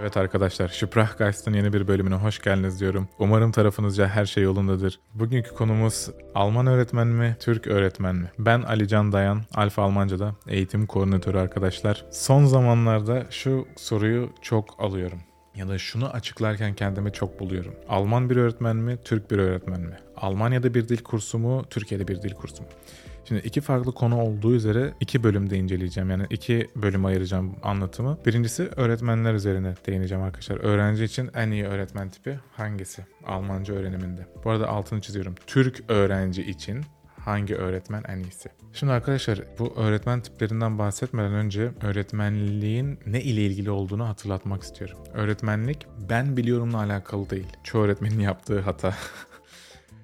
Evet arkadaşlar, Sprachgeist'ın yeni bir bölümüne hoş geldiniz diyorum. Umarım tarafınızca her şey yolundadır. Bugünkü konumuz Alman öğretmen mi, Türk öğretmen mi? Ben Ali Can Dayan, Alfa Almanca'da eğitim koordinatörü arkadaşlar. Son zamanlarda şu soruyu çok alıyorum. Ya da şunu açıklarken kendimi çok buluyorum. Alman bir öğretmen mi, Türk bir öğretmen mi? Almanya'da bir dil kursu mu, Türkiye'de bir dil kursu mu? Şimdi iki farklı konu olduğu üzere iki bölümde inceleyeceğim. Yani iki bölüm ayıracağım anlatımı. Birincisi öğretmenler üzerine değineceğim arkadaşlar. Öğrenci için en iyi öğretmen tipi hangisi? Almanca öğreniminde. Bu arada altını çiziyorum. Türk öğrenci için hangi öğretmen en iyisi? Şimdi arkadaşlar bu öğretmen tiplerinden bahsetmeden önce öğretmenliğin ne ile ilgili olduğunu hatırlatmak istiyorum. Öğretmenlik ben biliyorumla alakalı değil. Çoğu öğretmenin yaptığı hata.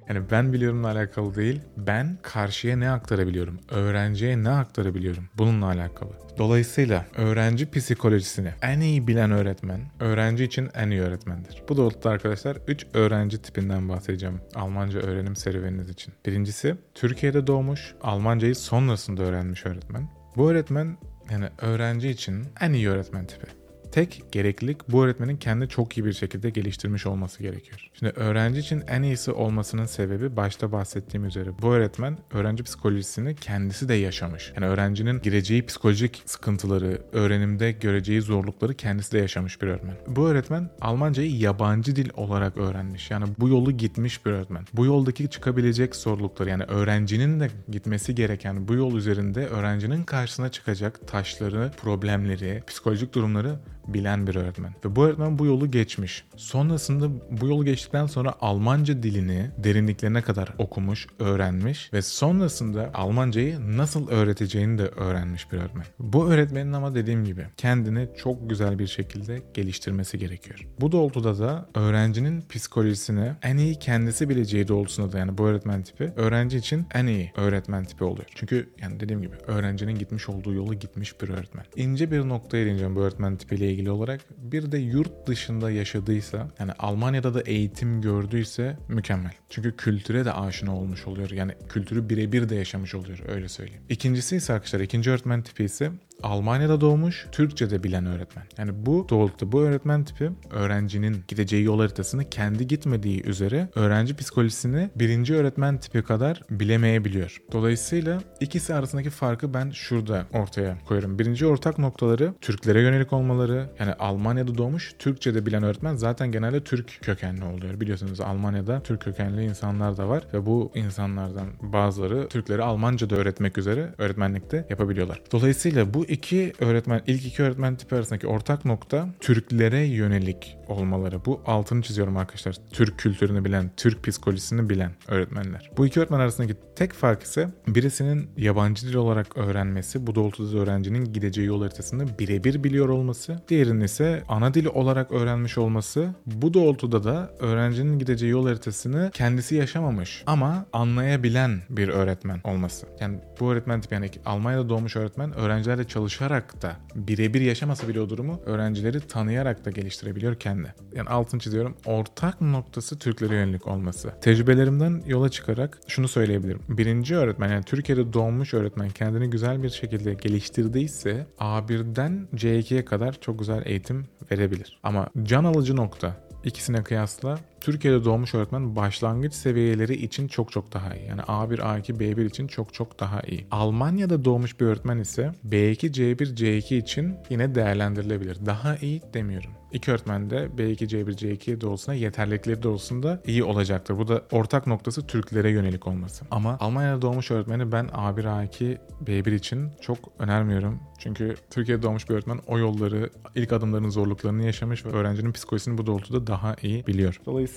Yani ben biliyorumla alakalı değil, ben karşıya ne aktarabiliyorum, öğrenciye ne aktarabiliyorum bununla alakalı. Dolayısıyla öğrenci psikolojisini en iyi bilen öğretmen, öğrenci için en iyi öğretmendir. Bu doğrultuda arkadaşlar 3 öğrenci tipinden bahsedeceğim Almanca öğrenim serüveniniz için. Birincisi Türkiye'de doğmuş, Almancayı sonrasında öğrenmiş öğretmen. Bu öğretmen yani öğrenci için en iyi öğretmen tipi. Tek gereklilik bu öğretmenin kendi çok iyi bir şekilde geliştirmiş olması gerekiyor. Şimdi öğrenci için en iyisi olmasının sebebi başta bahsettiğim üzere bu öğretmen öğrenci psikolojisini kendisi de yaşamış. Yani öğrencinin gireceği psikolojik sıkıntıları, öğrenimde göreceği zorlukları kendisi de yaşamış bir öğretmen. Bu öğretmen Almancayı yabancı dil olarak öğrenmiş. Yani bu yolu gitmiş bir öğretmen. Bu yoldaki çıkabilecek zorlukları yani öğrencinin de gitmesi gereken bu yol üzerinde öğrencinin karşısına çıkacak taşları, problemleri, psikolojik durumları bilen bir öğretmen. Ve bu öğretmen bu yolu geçmiş. Sonrasında bu yolu geçtikten sonra Almanca dilini derinliklerine kadar okumuş, öğrenmiş ve sonrasında Almancayı nasıl öğreteceğini de öğrenmiş bir öğretmen. Bu öğretmenin ama dediğim gibi kendini çok güzel bir şekilde geliştirmesi gerekiyor. Bu doğrultuda da öğrencinin psikolojisini en iyi kendisi bileceği doğrultusunda da yani bu öğretmen tipi öğrenci için en iyi öğretmen tipi oluyor. Çünkü yani dediğim gibi öğrencinin gitmiş olduğu yolu gitmiş bir öğretmen. İnce bir noktaya değineceğim bu öğretmen tipiyle ilgili olarak. Bir de yurt dışında yaşadıysa yani Almanya'da da eğitim gördüyse mükemmel. Çünkü kültüre de aşina olmuş oluyor. Yani kültürü birebir de yaşamış oluyor öyle söyleyeyim. İkincisi ise arkadaşlar ikinci öğretmen tipi ise Almanya'da doğmuş, Türkçe de bilen öğretmen. Yani bu doğrultuda bu öğretmen tipi öğrencinin gideceği yol haritasını kendi gitmediği üzere öğrenci psikolojisini birinci öğretmen tipi kadar bilemeyebiliyor. Dolayısıyla ikisi arasındaki farkı ben şurada ortaya koyuyorum. Birinci ortak noktaları Türklere yönelik olmaları. Yani Almanya'da doğmuş, Türkçe de bilen öğretmen zaten genelde Türk kökenli oluyor. Biliyorsunuz Almanya'da Türk kökenli insanlar da var ve bu insanlardan bazıları Türkleri Almanca'da öğretmek üzere öğretmenlikte yapabiliyorlar. Dolayısıyla bu iki öğretmen, ilk iki öğretmen tipi arasındaki ortak nokta Türklere yönelik olmaları. Bu altını çiziyorum arkadaşlar. Türk kültürünü bilen, Türk psikolojisini bilen öğretmenler. Bu iki öğretmen arasındaki tek fark ise birisinin yabancı dil olarak öğrenmesi, bu doğrultuda öğrencinin gideceği yol haritasını birebir biliyor olması. Diğerinin ise ana dili olarak öğrenmiş olması. Bu doğrultuda da öğrencinin gideceği yol haritasını kendisi yaşamamış ama anlayabilen bir öğretmen olması. Yani bu öğretmen tipi yani Almanya'da doğmuş öğretmen öğrencilerle çalışarak da birebir yaşamasa bile o durumu öğrencileri tanıyarak da geliştirebiliyor kendi. Yani altını çiziyorum. Ortak noktası Türklere yönelik olması. Tecrübelerimden yola çıkarak şunu söyleyebilirim. Birinci öğretmen yani Türkiye'de doğmuş öğretmen kendini güzel bir şekilde geliştirdiyse A1'den C2'ye kadar çok güzel eğitim verebilir. Ama can alıcı nokta ikisine kıyasla Türkiye'de doğmuş öğretmen başlangıç seviyeleri için çok çok daha iyi. Yani A1, A2, B1 için çok çok daha iyi. Almanya'da doğmuş bir öğretmen ise B2, C1, C2 için yine değerlendirilebilir. Daha iyi demiyorum. İki öğretmen de B2, C1, C2 doğrultusunda yeterlilikleri doğrultusunda iyi olacaktır. Bu da ortak noktası Türklere yönelik olması. Ama Almanya'da doğmuş öğretmeni ben A1, A2, B1 için çok önermiyorum. Çünkü Türkiye'de doğmuş bir öğretmen o yolları, ilk adımların zorluklarını yaşamış ve öğrencinin psikolojisini bu doğrultuda daha iyi biliyor. Dolayısıyla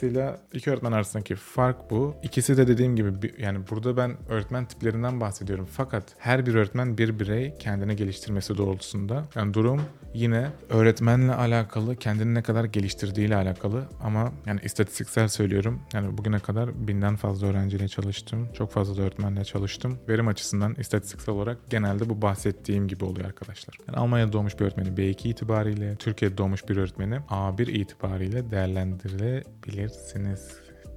iki öğretmen arasındaki fark bu. İkisi de dediğim gibi yani burada ben öğretmen tiplerinden bahsediyorum. Fakat her bir öğretmen bir birey kendine geliştirmesi doğrultusunda. Yani durum yine öğretmenle alakalı, kendini ne kadar geliştirdiğiyle alakalı ama yani istatistiksel söylüyorum. Yani bugüne kadar binden fazla öğrenciyle çalıştım. Çok fazla da öğretmenle çalıştım. Verim açısından istatistiksel olarak genelde bu bahsettiğim gibi oluyor arkadaşlar. Yani Almanya'da doğmuş bir öğretmeni B2 itibariyle, Türkiye'de doğmuş bir öğretmeni A1 itibariyle değerlendirilebilirsiniz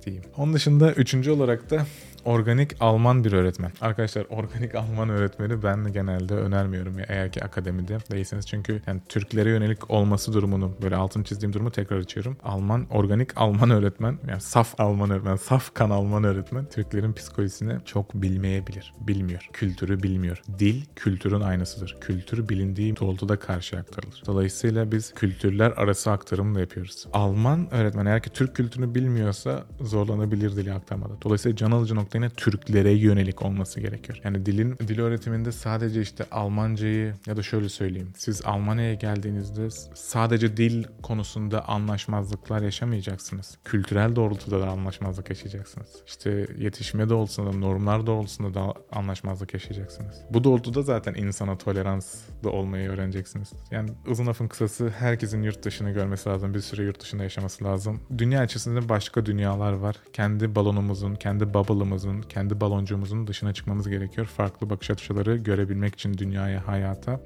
diyeyim. Onun dışında üçüncü olarak da organik Alman bir öğretmen. Arkadaşlar organik Alman öğretmeni ben genelde önermiyorum eğer ki akademide değilseniz. Çünkü yani Türklere yönelik olması durumunu böyle altını çizdiğim durumu tekrar açıyorum. Alman, organik Alman öğretmen yani saf Alman öğretmen, saf kan Alman öğretmen Türklerin psikolojisini çok bilmeyebilir. Bilmiyor. Kültürü bilmiyor. Dil kültürün aynısıdır. Kültür bilindiği doğrultuda karşıya aktarılır. Dolayısıyla biz kültürler arası aktarım da yapıyoruz. Alman öğretmen eğer ki Türk kültürünü bilmiyorsa zorlanabilir dili aktarmada. Dolayısıyla can alıcı nokta yine Türklere yönelik olması gerekiyor. Yani dilin dil öğretiminde sadece işte Almancayı ya da şöyle söyleyeyim. Siz Almanya'ya geldiğinizde sadece dil konusunda anlaşmazlıklar yaşamayacaksınız. Kültürel doğrultuda da anlaşmazlık yaşayacaksınız. İşte yetişme doğrultusunda, normlar doğrultusunda da anlaşmazlık yaşayacaksınız. Bu doğrultuda zaten insana tolerans da olmayı öğreneceksiniz. Yani uzun lafın kısası herkesin yurt dışını görmesi lazım. Bir süre yurt dışında yaşaması lazım. Dünya içerisinde başka dünyalar var. Kendi balonumuzun, kendi bubble'ımızın, kendi baloncuğumuzun dışına çıkmamız gerekiyor. Farklı bakış açıları görebilmek için dünyaya, hayata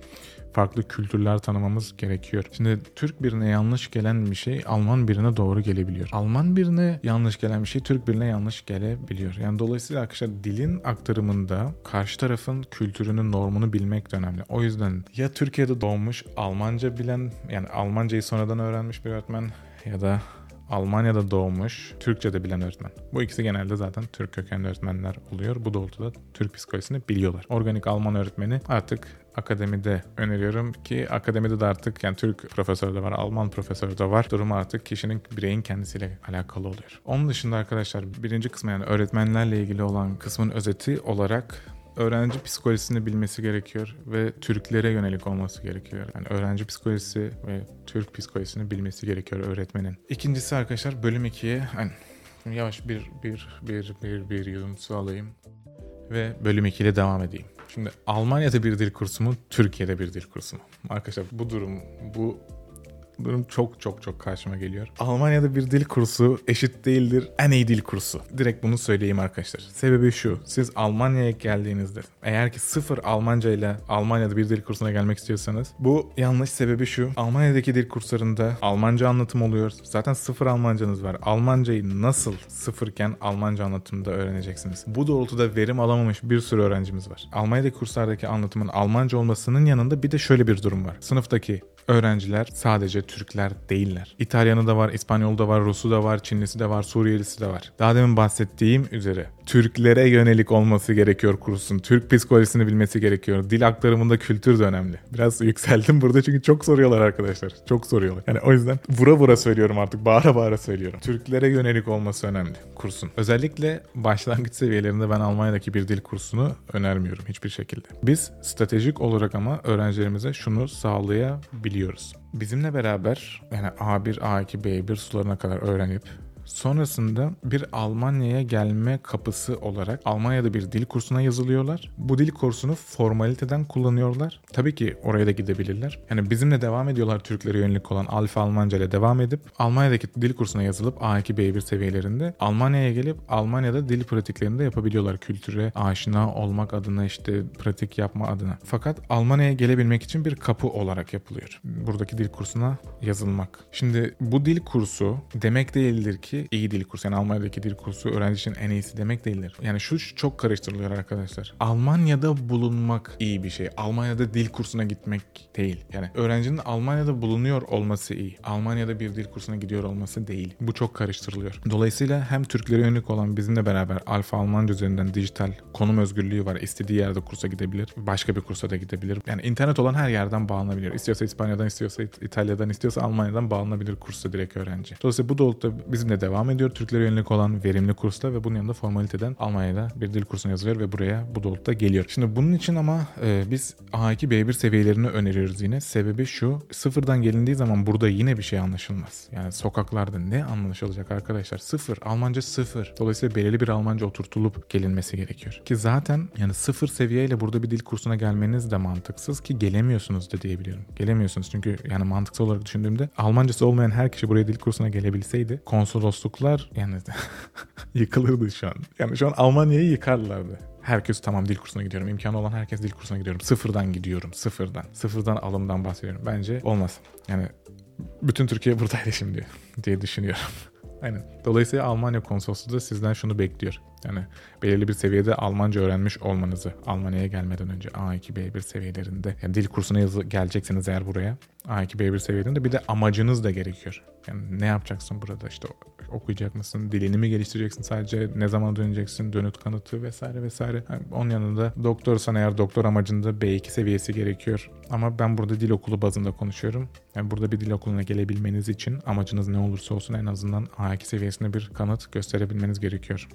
farklı kültürler tanımamız gerekiyor. Şimdi Türk birine yanlış gelen bir şey Alman birine doğru gelebiliyor. Alman birine yanlış gelen bir şey Türk birine yanlış gelebiliyor. Yani dolayısıyla arkadaşlar dilin aktarımında karşı tarafın kültürünün normunu bilmek de önemli. O yüzden ya Türkiye'de doğmuş Almanca bilen yani Almancayı sonradan öğrenmiş bir öğretmen ya da Almanya'da doğmuş, Türkçe de bilen öğretmen. Bu ikisi genelde zaten Türk kökenli öğretmenler oluyor. Bu doğrultuda Türk psikolojisini biliyorlar. Organik Alman öğretmeni artık akademide öneriyorum ki akademide de artık yani Türk profesörü de var, Alman profesörü de var. Durum artık kişinin bireyin kendisiyle alakalı oluyor. Onun dışında arkadaşlar birinci kısmı yani öğretmenlerle ilgili olan kısmın özeti olarak öğrenci psikolojisini bilmesi gerekiyor ve Türklere yönelik olması gerekiyor. Yani öğrenci psikolojisi ve Türk psikolojisini bilmesi gerekiyor öğretmenin. İkincisi arkadaşlar bölüm 2'ye hani yavaş bir bir bir bir bir yudum su alayım ve bölüm 2 ile devam edeyim. Şimdi Almanya'da bir dil kursu mu, Türkiye'de bir dil kursu mu? Arkadaşlar bu durum, bu durum çok çok çok karşıma geliyor. Almanya'da bir dil kursu eşit değildir en iyi dil kursu. Direkt bunu söyleyeyim arkadaşlar. Sebebi şu. Siz Almanya'ya geldiğinizde eğer ki sıfır Almanca ile Almanya'da bir dil kursuna gelmek istiyorsanız bu yanlış sebebi şu. Almanya'daki dil kurslarında Almanca anlatım oluyor. Zaten sıfır Almancanız var. Almancayı nasıl sıfırken Almanca anlatımda öğreneceksiniz? Bu doğrultuda verim alamamış bir sürü öğrencimiz var. Almanya'daki kurslardaki anlatımın Almanca olmasının yanında bir de şöyle bir durum var. Sınıftaki öğrenciler sadece Türkler değiller. İtalyanı da var, İspanyolu da var, Rusu da var, Çinlisi de var, Suriyelisi de var. Daha demin bahsettiğim üzere Türklere yönelik olması gerekiyor kursun. Türk psikolojisini bilmesi gerekiyor. Dil aktarımında kültür de önemli. Biraz yükseldim burada çünkü çok soruyorlar arkadaşlar. Çok soruyorlar. Yani o yüzden vura vura söylüyorum artık. Bağıra bağıra söylüyorum. Türklere yönelik olması önemli kursun. Özellikle başlangıç seviyelerinde ben Almanya'daki bir dil kursunu önermiyorum hiçbir şekilde. Biz stratejik olarak ama öğrencilerimize şunu sağlayabiliyoruz. Bizimle beraber yani A1, A2, B1 sularına kadar öğrenip Sonrasında bir Almanya'ya gelme kapısı olarak Almanya'da bir dil kursuna yazılıyorlar. Bu dil kursunu formaliteden kullanıyorlar. Tabii ki oraya da gidebilirler. Yani bizimle devam ediyorlar Türklere yönelik olan Alfa Almanca ile devam edip Almanya'daki dil kursuna yazılıp A2 B1 seviyelerinde Almanya'ya gelip Almanya'da dil pratiklerini de yapabiliyorlar. Kültüre aşina olmak adına işte pratik yapma adına. Fakat Almanya'ya gelebilmek için bir kapı olarak yapılıyor. Buradaki dil kursuna yazılmak. Şimdi bu dil kursu demek değildir ki ki iyi dil kursu yani Almanya'daki dil kursu öğrenci için en iyisi demek değildir. Yani şu çok karıştırılıyor arkadaşlar. Almanya'da bulunmak iyi bir şey. Almanya'da dil kursuna gitmek değil. Yani öğrencinin Almanya'da bulunuyor olması iyi. Almanya'da bir dil kursuna gidiyor olması değil. Bu çok karıştırılıyor. Dolayısıyla hem Türklere yönelik olan bizimle beraber Alfa Almanca üzerinden dijital konum özgürlüğü var. İstediği yerde kursa gidebilir. Başka bir kursa da gidebilir. Yani internet olan her yerden bağlanabilir. İstiyorsa İspanya'dan, istiyorsa İtalya'dan, istiyorsa Almanya'dan bağlanabilir kursa direkt öğrenci. Dolayısıyla bu doğrultuda bizimle devam ediyor. Türklere yönelik olan verimli kursla ve bunun yanında formaliteden Almanya'da bir dil kursuna yazılıyor ve buraya bu doğrultuda geliyor. Şimdi bunun için ama e, biz A2 B1 seviyelerini öneriyoruz yine. Sebebi şu sıfırdan gelindiği zaman burada yine bir şey anlaşılmaz. Yani sokaklarda ne anlaşılacak arkadaşlar? Sıfır. Almanca sıfır. Dolayısıyla belirli bir Almanca oturtulup gelinmesi gerekiyor. Ki zaten yani sıfır seviyeyle burada bir dil kursuna gelmeniz de mantıksız ki gelemiyorsunuz da diyebiliyorum. Gelemiyorsunuz çünkü yani mantıksal olarak düşündüğümde Almancası olmayan her kişi buraya dil kursuna gelebilseydi konsolos konsolosluklar yani yıkılırdı şu an. Yani şu an Almanya'yı yıkarlardı. Herkes tamam dil kursuna gidiyorum. İmkanı olan herkes dil kursuna gidiyorum. Sıfırdan gidiyorum. Sıfırdan. Sıfırdan alımdan bahsediyorum. Bence olmaz. Yani bütün Türkiye buradaydı şimdi diye düşünüyorum. Aynen. Dolayısıyla Almanya konsolosluğu da sizden şunu bekliyor. Yani belirli bir seviyede Almanca öğrenmiş olmanızı Almanya'ya gelmeden önce A2 B1 seviyelerinde yani dil kursuna yazı, geleceksiniz eğer buraya A2 B1 seviyelerinde bir de amacınız da gerekiyor. Yani ne yapacaksın burada işte okuyacak mısın? Dilini mi geliştireceksin sadece? Ne zaman döneceksin? Dönüt kanıtı vesaire vesaire. Yani onun yanında doktorsan eğer doktor amacında B2 seviyesi gerekiyor. Ama ben burada dil okulu bazında konuşuyorum. Yani burada bir dil okuluna gelebilmeniz için amacınız ne olursa olsun en azından A2 seviyesinde bir kanıt gösterebilmeniz gerekiyor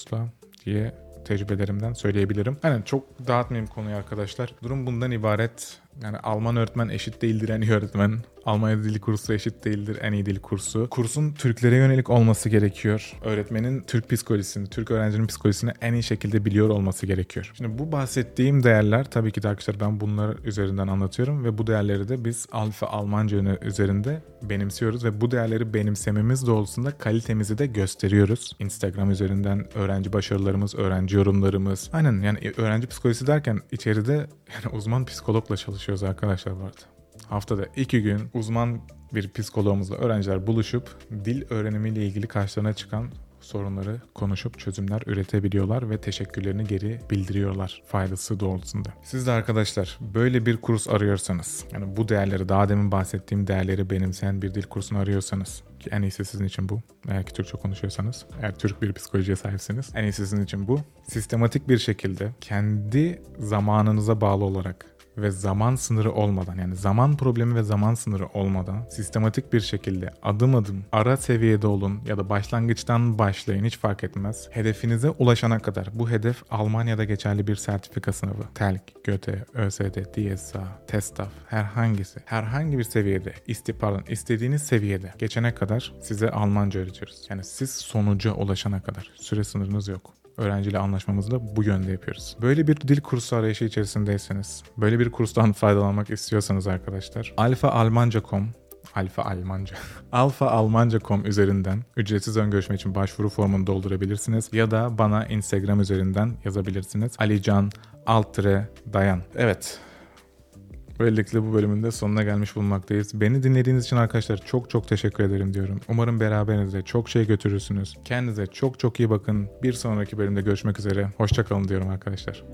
konsolosluğa diye tecrübelerimden söyleyebilirim. Yani çok dağıtmayayım konuyu arkadaşlar. Durum bundan ibaret. Yani Alman öğretmen eşit değildir iyi öğretmen. Almanya dili kursu eşit değildir en iyi dil kursu. Kursun Türklere yönelik olması gerekiyor. Öğretmenin Türk psikolojisini, Türk öğrencinin psikolojisini en iyi şekilde biliyor olması gerekiyor. Şimdi bu bahsettiğim değerler tabii ki de arkadaşlar ben bunları üzerinden anlatıyorum ve bu değerleri de biz Alfa Almanca üzerinde benimsiyoruz ve bu değerleri benimsememiz doğrultusunda kalitemizi de gösteriyoruz. Instagram üzerinden öğrenci başarılarımız, öğrenci yorumlarımız. Aynen yani öğrenci psikolojisi derken içeride yani uzman psikologla çalışıyoruz arkadaşlar bu arada haftada iki gün uzman bir psikologumuzla öğrenciler buluşup dil öğrenimiyle ilgili karşılarına çıkan sorunları konuşup çözümler üretebiliyorlar ve teşekkürlerini geri bildiriyorlar faydası doğrultusunda. Siz de arkadaşlar böyle bir kurs arıyorsanız yani bu değerleri daha demin bahsettiğim değerleri benimseyen bir dil kursunu arıyorsanız ki en iyisi sizin için bu. Eğer ki Türkçe konuşuyorsanız, eğer Türk bir psikolojiye sahipseniz en iyisi sizin için bu. Sistematik bir şekilde kendi zamanınıza bağlı olarak ve zaman sınırı olmadan yani zaman problemi ve zaman sınırı olmadan sistematik bir şekilde adım adım ara seviyede olun ya da başlangıçtan başlayın hiç fark etmez. Hedefinize ulaşana kadar bu hedef Almanya'da geçerli bir sertifika sınavı. TELK, GÖTE, ÖSD, DSA, TESTAF herhangisi herhangi bir seviyede isti, pardon, istediğiniz seviyede geçene kadar size Almanca öğretiyoruz. Yani siz sonuca ulaşana kadar süre sınırınız yok öğrenciyle anlaşmamızı da bu yönde yapıyoruz. Böyle bir dil kursu arayışı içerisindeyseniz, böyle bir kurstan faydalanmak istiyorsanız arkadaşlar, alfaalmanca.com Alfa Almanca. Alfa Almanca.com üzerinden ücretsiz ön görüşme için başvuru formunu doldurabilirsiniz ya da bana Instagram üzerinden yazabilirsiniz. Alican Altre Dayan. Evet, Böylelikle bu bölümün de sonuna gelmiş bulunmaktayız. Beni dinlediğiniz için arkadaşlar çok çok teşekkür ederim diyorum. Umarım beraberinizde çok şey götürürsünüz. Kendinize çok çok iyi bakın. Bir sonraki bölümde görüşmek üzere. Hoşçakalın diyorum arkadaşlar.